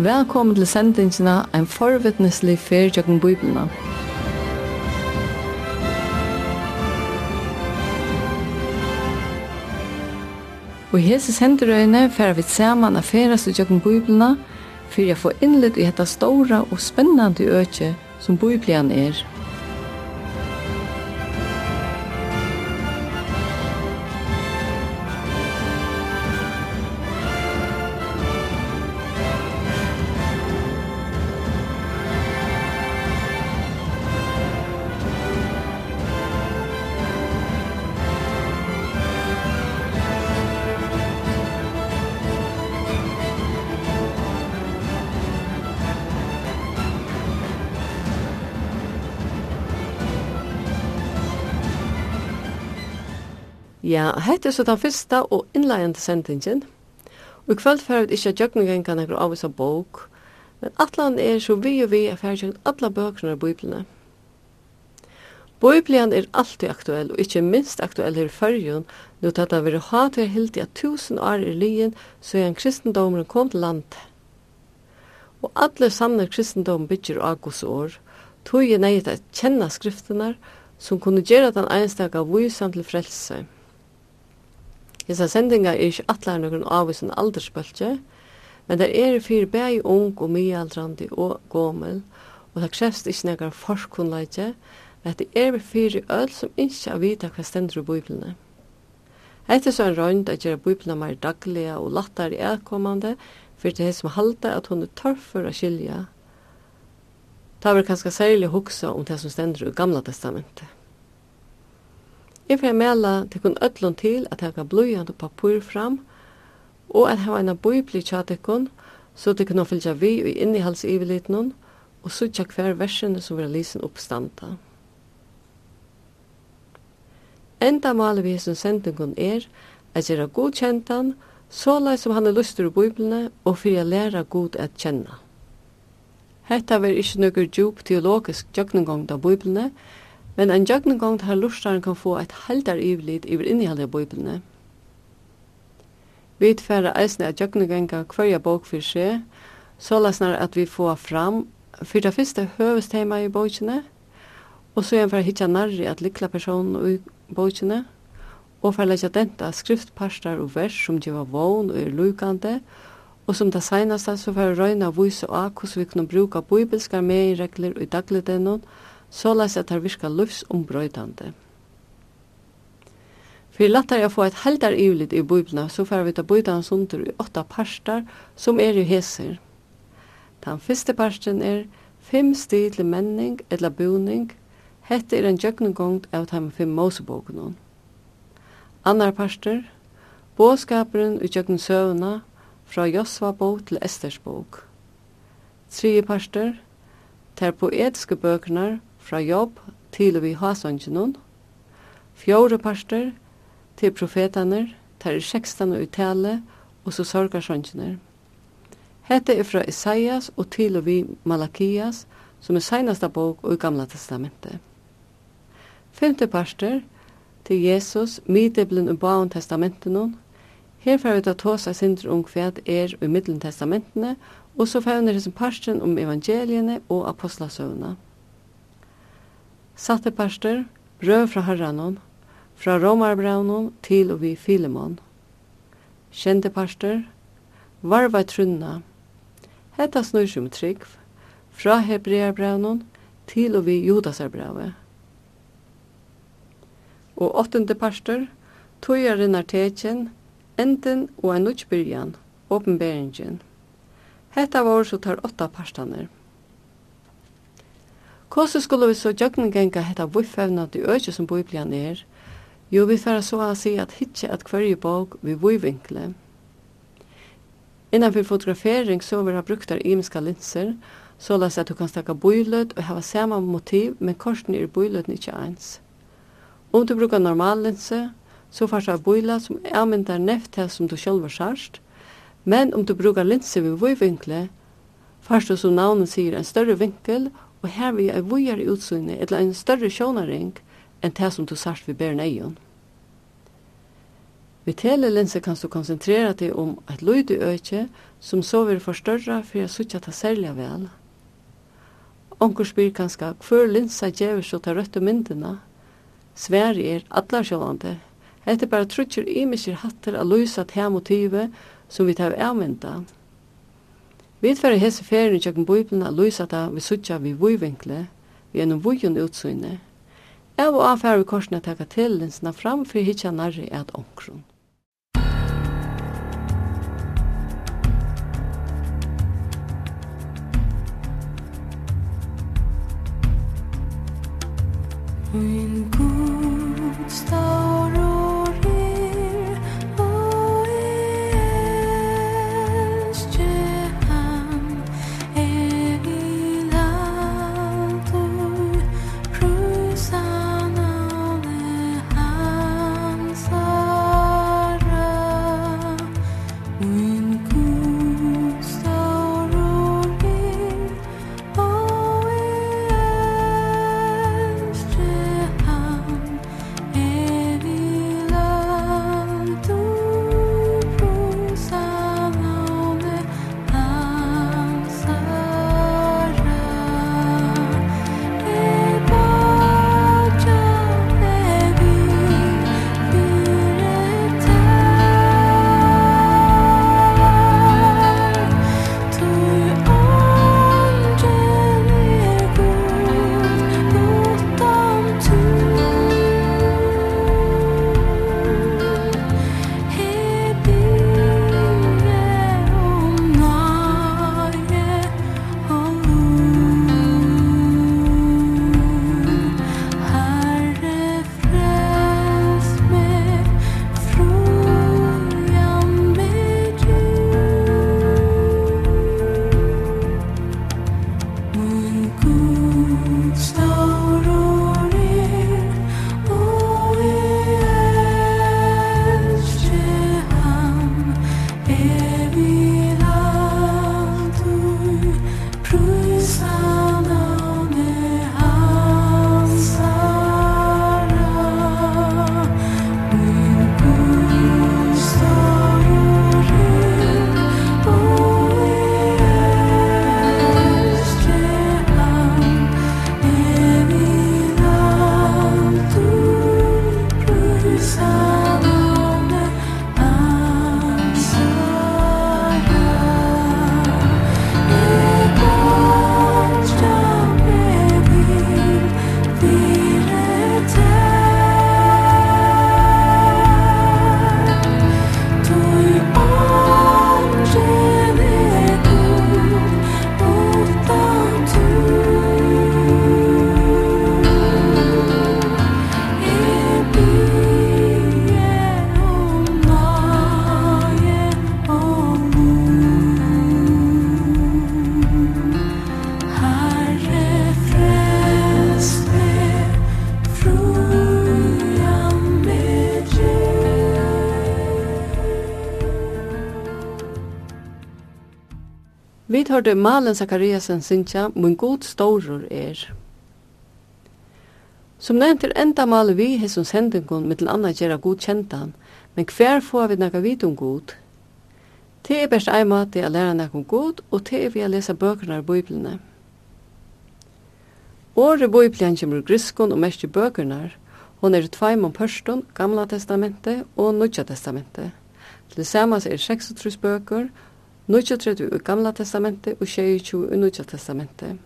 Velkommen til sendingsina en forvittneslig ferdjøkken bøyblina. Og i hese senderøyne færer vi saman av færes i jøkken bøyblina for jeg får innlitt i dette store og spennende øke som bøyblian er. Ja, hette er så den første og innleiende sendingen. Og i kveld får vi ikke gjøkningen kan jeg avvise bok, men atlan er så vi og vi er ferdig alle bøkene av Bibelen. Bibelen er alltid aktuell, og ikke minst aktuell her i førjen, nå tatt det vil ha til helt i at tusen år i lyen, så er en kristendommer kom til landet. Og alle samler kristendom bygger av Guds år, tog er nøyet å kjenne skriftene, som kunne gjøre den eneste av vysen til frelse. Hesa sendinga er ikkje atlar nokon avvisen aldersbølge, men det er fyrir bæg ung og myealdrandi og gomel, og det krevst ikkje nekar forskunnleitje, men det er fyrir öll som ikkje er vita hva stendur i bøyblene. Hetta er så en røynd at gjøre bøyblene mer daglige og lattare etkommande, fyrir det som halda at hun er tørf for å skilja. Ta vil kanskje særlig huksa om det som stendur i gamla testamentet. Jeg får melde til kun ødlån til at jeg kan bløyant og papur fram, og at jeg har en bøybli tja så det kunne fylgja vi og innihalsivilitnån, og sutja hver versene som vera lysen oppstanda. Enda maler vi som sendingen er, at gjøre godkjentan, sålai som han er lustur i bøyblene, og fyrir jeg læra god at kjenne. Hetta ver ikkje nøkker djup teologisk tjøkningong av Bibelene, men ein jøgnegong har lustaren kan få et heldar yvlit iver innhaldet av bøyblene. Vi tfæra eisne at jøgnegonga hverja bok for seg, så lasnar at vi få fram for det første høvestema i bøykene, og så igjen for hitja narri at likla personen i bøykene, og for leggja denta skriftparstar og vers som gjeva vogn og er lukande, og som det seneste så får røyna vise av hvordan vi kunne bruka bibelska medregler i dagligdenon, og så leis at det virka livsombrøydande. For lattar jeg få et heldar ivlit i bøybna, så får vi ta bøydan sundur i åtta parstar, som er i heser. Den første parsten er fem stil til menning eller boning, Hette er en jøgnegångt av de fem Mosebokene. Annar parster, båskaperen i jøgnen søvna fra Josva bok til Esters bok. Tredje parster, ter poetiske bøkene fra jobb til og vi hasonginun, fjore parster til profetaner, ter er sekstan og uttale, og så sorgarsonginar. Hette er fra Isaias og til vi Malakias, som er seneste bok og i Gamla Testamentet. Femte parster til Jesus, mideblen og baun testamentenon, Her får vi ta tåsa sindre om hva er i middelen testamentene, og så får vi under parsten om evangeliene og apostasøvnene. Satteparster, brøv fra herranon, fra romarbraunon til og vi filemon. Kjendeparster, varva trunna. Hetta snur sum trygg, fra hebrearbraunon til og vi judasarbrauet. Og åttende parster, tøyaren er tekjen, enden og en utbyrjan, åpenberingen. Hetta var så tar åtta parstaner. Hvordan skulle vi så gjøgngenga hetta vuffevna til økje som Biblian er? Jo, vi færa så å si at hitje at kvarje bok vi vuivinkle. Innanfor fotografering så vil ha brukt av imiska linser, så las at du kan stakka bøylød og hava samme motiv, men korsen er bøyløden ikke eins. Om du brukar normal linse, så fars av bøyla som er avmyndar neft til som du sjølver sarst, men om du brukar linse vi vuivinkle, fars du som navnet sier en større vinkel, og her vi er vujere utsyne, eller en større sjånaring, enn det som du sart vi ber neion. Ved telelinse kan du konsentrera deg om et lyd i øyke, som så vil forstørre for jeg sutja ta særlig vel. Onker spyr kanska hver linsa gjør så til røtte myndene. Sverige er allar sjålande. Hette trutcher i imiskir hatter a lysa til motivet som vi tar avmynda. Vi fer hese ferien i kjøkken Bibelen og lyser det vi suttja vi vøyvinkle, vi er noen vujon utsyne. Jeg og avfer vi korsene takka til linsene fram for hitja nærri et omkron. Mm. hørte Malen Zakariasen synsja, mun god storur er. Som nevnt er enda malen vi hessum sendingun mittel anna gjerra god kjentan, men hver får vi naka vit om god? Te er best ei mati a læra naka om god, og te er vi a lesa bøkerne av bøyblene. Åre biblian kjemur griskon og mest i bøkerne, hon er tveim om pørston, gamla testamentet og nudja testamentet. Til samas er 36 bøker, 29 i Gamla Testamentet og 22 i Nudja Testamentet.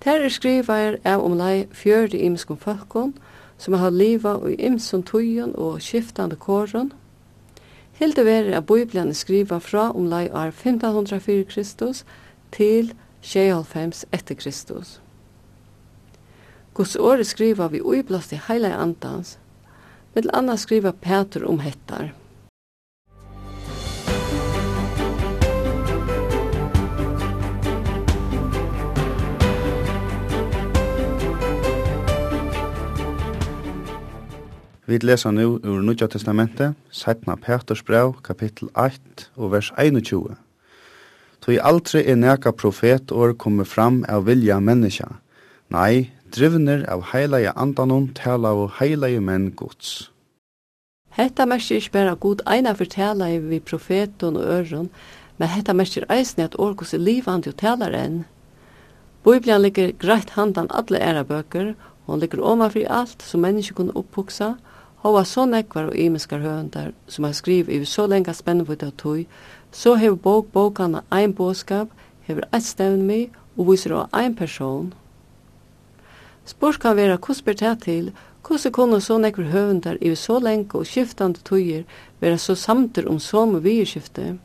Ter er skrivair av omlai fjördi imskum falkon, som har liva og imsum tujon og skiftande kåren. Hilde veri at Bibelen skriva fra omlai år 1504 Kristus til 695 etter Kristus. Guds åre skriva vi uiblast i heila andans, mitt anna skriva Peter om hettar. Vi leser nu ur Nudja Testamentet, Sætna Peters brev, kapittel 8 og vers 21. Toi aldri er neka profetår komme fram av vilja menneska. Nei, drivner av heilige andanon tala av heilige menn gods. Hetta merkir ikkje berre god eina fortela vi profeton og øron, men hetta merkir eisne at orkos er livandi og talar enn. Bibelen ligger greit handan alle æra bøker, og hon ligger omanfri alt som mennesker kunne opphugsa, Hova så nekvar og imiskar høvendar som har skriv i så lenga spennvitt av tog, så hever bok bokana ein båskap, hever eit stevnmi og viser av ein person. Spors kan vera hos ber det til, hos er kunne så nekvar høvendar i så lenga og skiftande tøyir vera så samter om som vierskifte.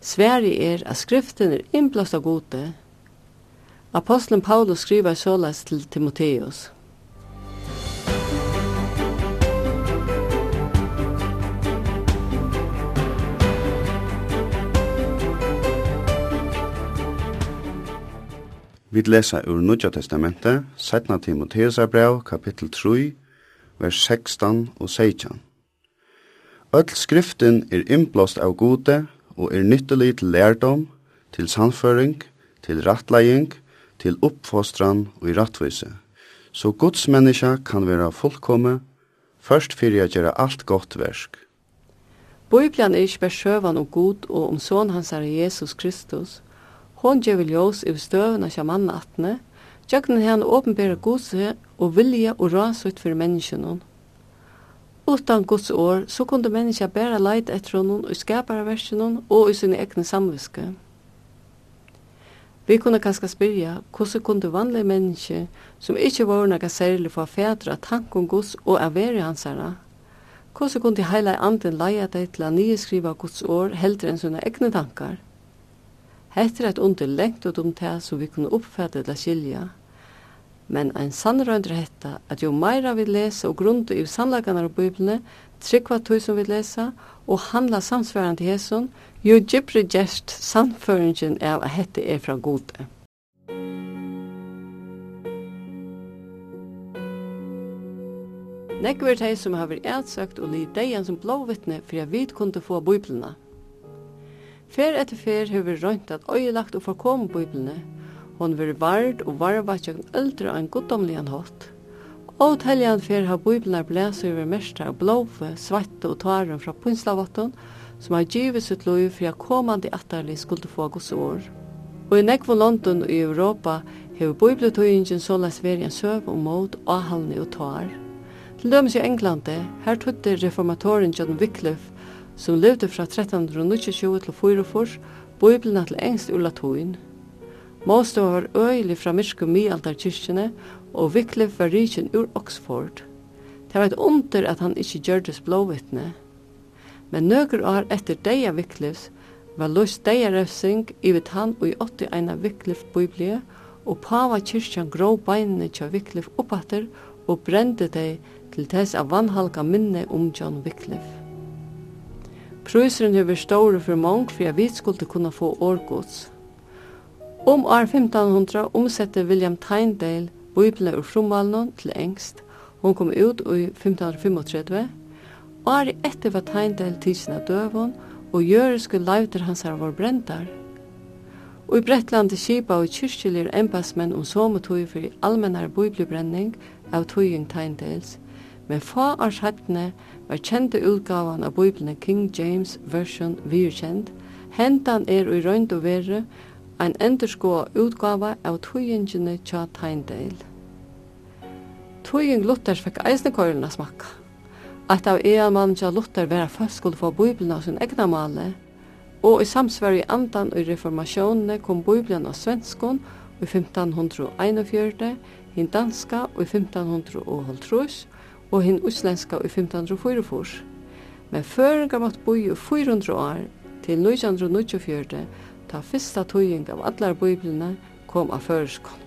Sverige er at skriften er innblast av gode. Apostlen Paulus skriver såleis til Timoteus. Vi lesa ur Nudja Testamentet, 17. Timotheus brev, kapittel 3, vers 16 og 16. Öll skriften er innblåst av gode og er nyttelig til lærdom, til sannføring, til rattlegging, til oppfostran og i rattvise. Så Guds menneska kan vera fullkomme, først fyrir jeg gjøre alt godt versk. Bibelen er ikke bare sjøvan og god og om sån hans er Jesus Kristus, Hon gjev ljós yfir støvuna hjá mannaatne, gjøgnen hen åpenbæra godse og vilja og rasut fyrir menneskjennom. Utan Guds år så kunde menneska bæra leit etter honom i skaparaversjonen og i sine egne samviske. Vi kunne kanskje spyrja hvordan kunde vanlige menneske som ikkje var noe særlig for fædra tank om Guds og er veri hansara, hvordan kunde heila anden leia deg til å nyeskriva Guds år heldre enn sine egne tankar. Hetta er eit under lengt og om det som vi kunne oppfatta eller skilja. Men ein sannrøynd hetta at jo meira vi lesa og grunda i sannleggene av Bibelene, tryggva tog som vi lesa og handla samsvarandi hesson, jo gypri gest samføringen av at hetta er fra gode. Nekk er som har vært ætsøkt og lyd deian som blåvittne for jeg vidt kunne få Bibelene. Fer etter fer hefur røynt at øyelagt og forkom biblene. Hon veri vard og varva tjøkken eldre av en goddomlian hatt. Og teljan fer har biblenar blæs over mestra og blåfe, svette og taren fra punslavotten, som har givet sitt lov for at komandi atterlig skulle få gods år. Og i nekvo London og i Europa hefur bibletøyingen såleis veri en søv og mot og halvni og tar. Til dømes i Englande, her tøtte reformatoren John Wycliffe som levde fra 1329 til 44, Bibelna til engst ur latuin. Måste var øyelig fra myrske mialdarkirkene, og Wycliffe var rikin ur Oxford. Det var et under at han ikkje gjørdes blåvittne. Men nøkker år etter deia Wycliffes var løst deia røvsing i vidt han og i 81 Wycliffe biblie, og pava kyrkjan grå beinene tja Wycliffe oppatter og brende dei til tess av vannhalga minne om John Wycliffe. Prøyseren har vært store for mange for at vi skulle kunne få årgods. Om år 1500 omsette William Tyndale Bibelen ur fromvalnen til engst. Hon kom ut i 1535. År etter var Tyndale tidsen av døven, og jøreske lauter hans her var brentar. Og i Bretland til Kipa og kyrkjelir embassmenn om sometøy for allmennar bibelbrenning av tøying Tyndales – men få år sættene var kjente utgavan av Bibelen King James Version virkjent, hentan er i røynd og verre, ein endurskoa utgava av tøyingene tja Tøying Tøying Luthers fikk eisnekøyren å smakka. At av ealmann tja Luther vera først skulle få Bibelen av sin egna male, og i samsvar i andan og reformasjonene kom Bibelen av svenskon i 1541, hin danska i 1550, og hinn utslendska i 1544. Men føringar måtte boi i 400 år til 1949 ta fyrsta tøying av allar biblina kom av føreskon.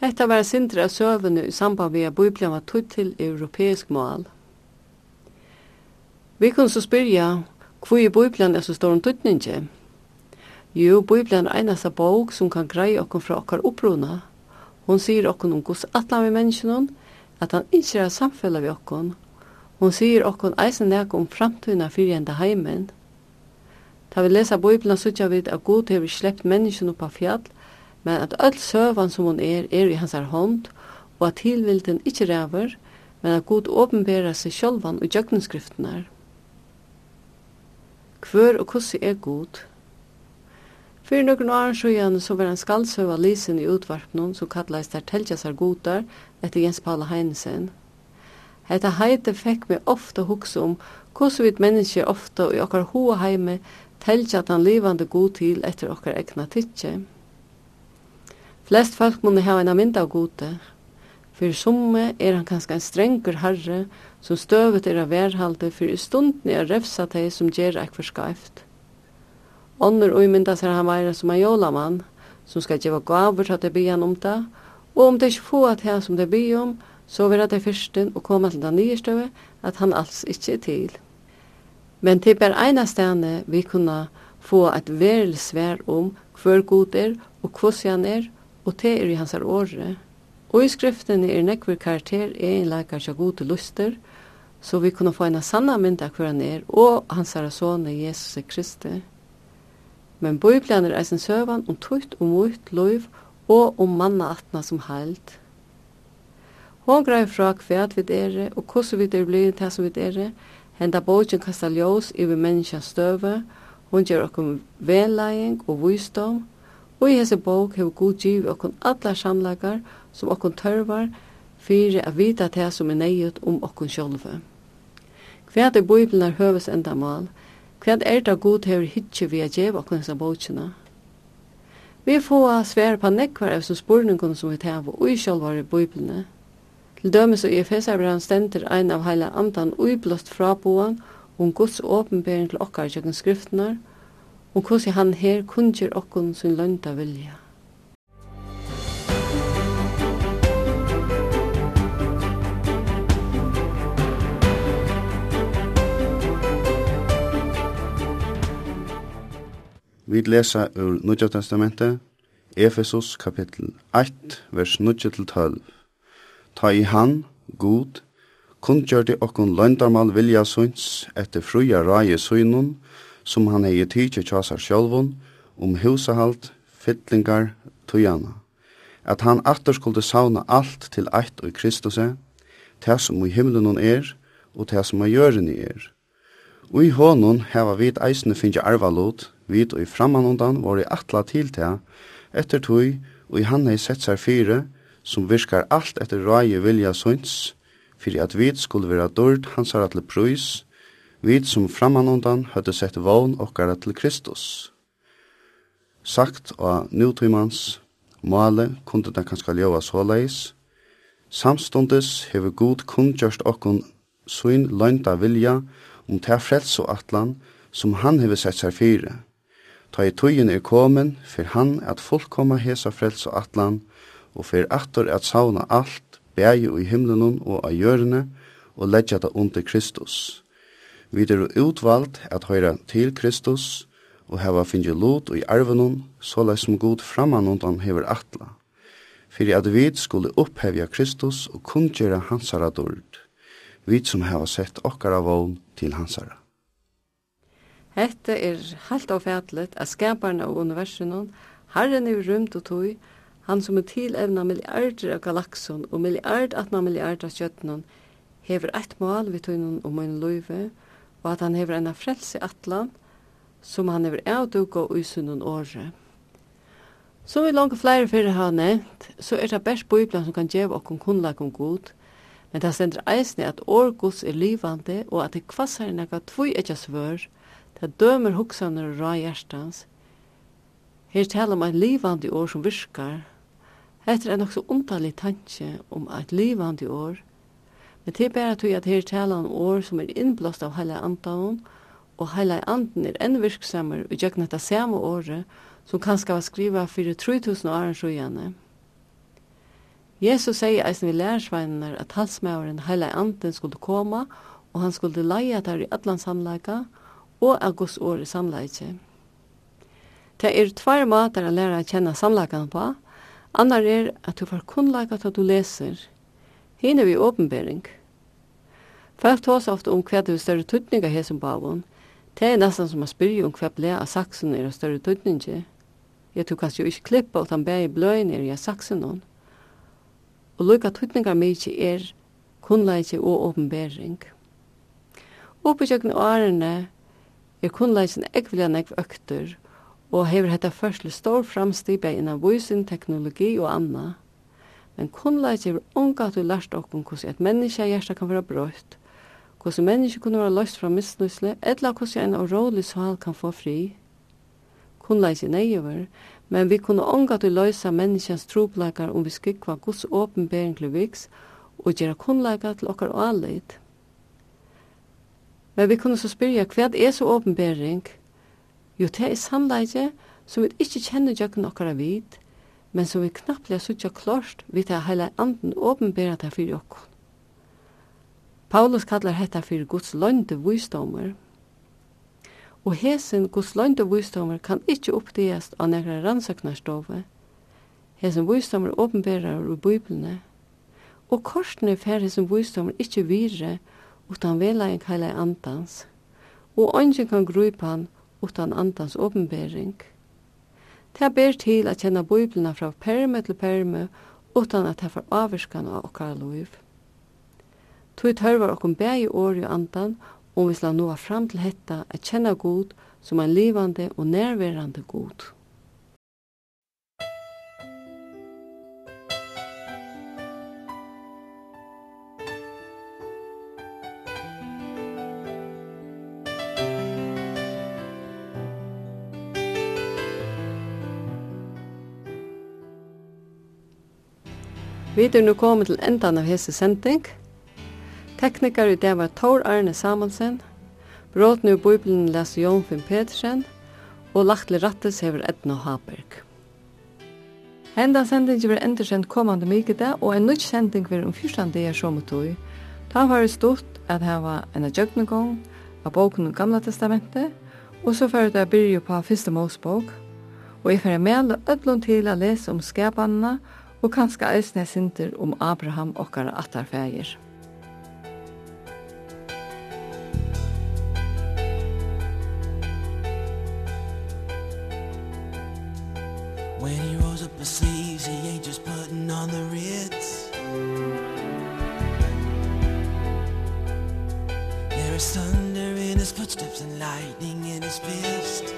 Hetta var sindri av søvene i samband med at Bibelen var tutt til europeisk mål. Vi kunne så spyrja, hvor i Bibelen er så stor en tuttninge? Jo, Bibelen er eneste bok som kan greie okkur fra okkar opprona. Hon sier okkur om gos atlan vi menneskene, at han ikke er samfellet vi okkur. Hon sier okkur eisen nek om framtuna fyrir enda heimen. Ta vi lesa Bibelen sutja vid at god hever slept menneskene på fjall, men at öll søvan som hon er, er i hansar hånd, og at tilvilden ikkje ræver, men at god åpenbæra seg sjálvan og jøgnenskriftene Kvør og kussi er god. Fyrir nokkur åren sjøen så var en skaldsøva lisen i utvarpnum som kallast der Teltjasar Godar etter Jens Paula Heinesen. Hetta heite fekk meg ofta hugsa om hvordan vi mennesker ofta i okkar hoa heime telja livandi livande god til etter okkar egna tidsje. Flest folk må ha en mynd av gode. For summe er han kanskje en strengur herre som støvet er av verhalde for i stunden er refsa teg som gjer ekver skaift. Onner og mynda ser han være som en jolamann som skal gjeva gaver til at det byan om det og om det ikke få at her som det blir om så vil det fyrsten og komme til den nye støve at han alls ikke er til. Men til ber eina stedene vi kunna få et verelsvær om hver god er og hvordan han er og det er i hans åre. Og i skriften er nekver karakter egenleikar tja gode luster, så vi kunne få en sanna mynd av hver han er, og hans herre sånne Jesus Kristi. Men bøyblen er eisen søvan om tøyt og mot løyv, og om manna atna som heilt. Hon greier fra hva vi er, og hvordan vi er blei til som vi er, henda bogen kastar ljós iver menneskjans støve, hon gjør okkur velleiing og visdom, Og i hese bók hefur god giv okkun allar samlagar som okkun tørvar fyrir at vita det som er neiut om okkun sjálfu. Hvat er Bibelnar høves endamal? Hvat er det god hefur hitje vi a djev okkun hese bókina? Vi får svær på nekvar av som spurningun som vi tæv og i sjálvar i Bibelne. Til dømes og i Efesabran stender ein av heila andan uiblåst fraboan om Guds åpenbering til okkar i skriftnar, og hvordan han her kunngjør okkun sin lønda vilja. Vi lesa ur Nudja Testamentet, Efesus kapittel 8, vers 9-12. Ta i han, god, kunngjørte okkun løndarmal vilja sunns etter fruja raje sunnun, som han hei tidsi tjasar sjálvun om husahalt, fytlingar, tujana. At han atter skulle sauna alt til eitt og Kristuse, til som i himmelen er, og til som i jøren er. Og i hånden heva vit eisne finnje arvalot, vit og i frammanundan var i atla til til, etter tui, og i han hei sett seg fire, som virkar alt etter røye vilja sønns, fyrir at vit skulle vera dørt hans har atle prøys, Vid som framanundan høyde sett vogn okkara til Kristus. Sagt av nutimans male kunde det kanska ljøva såleis. Samstundes hever god kundgjørst okkon svin løgnta vilja om ta frelse og atlan som han hever sett seg fire. Ta i tøyen er komen, for han at fullkomma hesa frelse og atlan, og for atter at sauna alt, bægi og i himlenon og av hjørne, og leggja det under Kristus. Vi er utvalgt at høyra til Kristus og heva finnje lot og i arvenon, såleis som god framanundan hever atla. Fyrir at vi skulle opphevja Kristus og kundgjera hansara dord, vi som heva sett okkara vogn til hansara. Hette er helt avfætlet av skaparen av universunon, herren er rymt og tog, han som er tilevna milliarder av galakson og milliard atna milliard av kjøttenon, hever eit mål vi tøynon om en løyve, og og at han hever en frelse atlan, som han hever avduga og usunnen åre. Som vi langt flere fyrir har nevnt, så er det best bøyblan som kan djeva okkur kunnlag om god, men det stender eisne at årgods er livande og at det kvassar nekka tvoi etja svør, det dømer hoksaner og rai hjertans. Her taler man livande år som virkar, Hetta er nokso undalig tanke om at livande år, Men det er bare tog at her taler om år som er innblåst av hele andan, og hele anden er enn virksammer og gjør dette samme året som kanskje var skriva for 3000 år siden. Jesus sier eisen vi lærersveinene at halsmæveren hele anden skulle komme, og han skulle leie der i atlan samleika, og av Guds år i samleike. Det er tvær måter å lære å kjenne samleikan på. Annar er at du får kunnleika til at du leser – Hina vi åpenbering. Folk tås ofte om hva det er større tøtning av hesen på bavon. Det er nesten som å spyrje om hva ble av saksen er av større tøtning. Jeg tror kanskje jo ikke klippa at han bæg i bløyen er i saksen noen. Og lukka tøtningar mykje er kunnleikje og åpenbering. Oppbyggjökne årene er kunnleikjen ekvilja nekv økter og hever hetta først til stor framstibeg innan vysin, teknologi og anna. Men kunnleik er unga at vi lærst okkom hvordan et menneske av hjertet kan være brøtt, hvordan menneske kunne være løst fra misnusle, eller hvordan en årålig sval kan få fri. Kunnleik neiver, men vi kunne unga at vi løysa menneskens troplekar om vi skikva Guds åpenbering til viks, og gjøre kunnleikar til okkar og. Men vi kunne så spyrja hva er så åpenbering? Jo, det er samleikje som vi ikke kjenner jøkken okkar av vidt, men som vi knappliga suttja klart vi tar heila anden åpenbæra det fyrir okkur. Paulus kallar hetta fyrir Guds lønde visdomar, og hesen Guds lønde visdomar kan ikkje oppdegast av nekra rannsøknarstove. Hesen visdomar åpenbærar ur biblene, og korsene fer hesen visdomar ikkje vire utan vela en heila andans, og ongen kan grupa han utan andans åpenbæring. Det ber til at kjenne Bibelna fra perme til perme, utan at det får avvirskan av okkar liv. Tui tørvar okkom bæg i år i andan, og vi slår nå fram til hetta at kjenne god som en livande og nærværende god. Vi er nå kommet til endan av hese sending. Teknikar i det var Tor Arne Samuelsen, Bråten ur Bibelen leser Jon Finn Petersen, og Lachtle Rattes hever Edna Haberg. Henda sending vil endersendt kommande mykete, og en nytt sending vil om fyrstand det er som tog. Ta var det stort at her var en adjøknegong av boken om Gamla Testamentet, og så fyrir det byrju på Fyrste Mosbok, og jeg fyrir mele ødlund til å lese om skapanene, og og kanska eisne sinter om Abraham okkara attarfægir. When he rolls up his sleeves, he ain't just putting on the Ritz. There is thunder in his footsteps and lightning in his fist.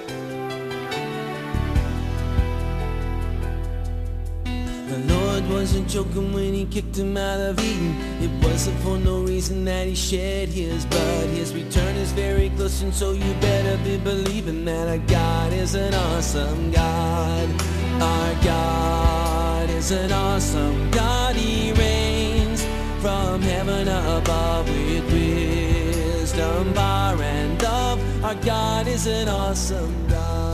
wasn't joking when he kicked him out of Eden It wasn't for no reason that he shed his blood. His return is very close and so you better be believing That our God is an awesome God. Our God is an awesome God. He reigns from heaven above With wisdom, power and love. Our God is an awesome God.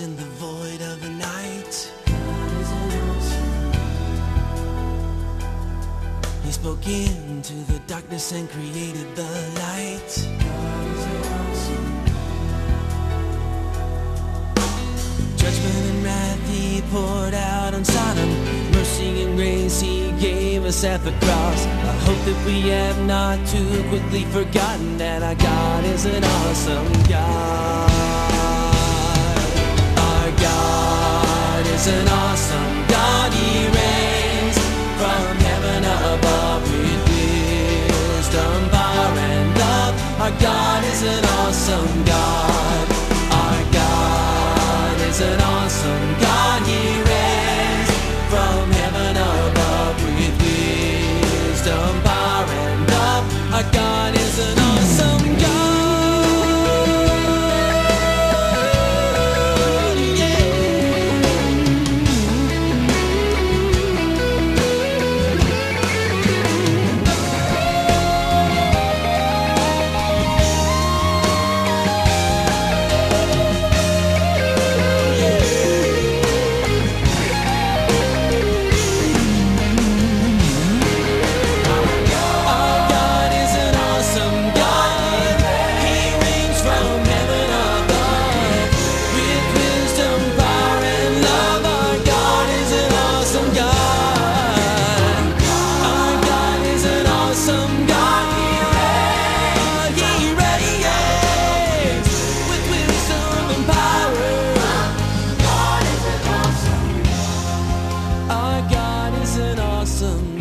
in the void of the night. He spoke into the darkness and created the light. Judgment and wrath he poured out on Sodom. Mercy and grace he gave us at the cross. I hope that we have not too quickly forgotten That our God is an awesome God. is an awesome God he reigns From heaven above with wisdom, power and love. Our God is an awesome God. Our God is an awesome God blossom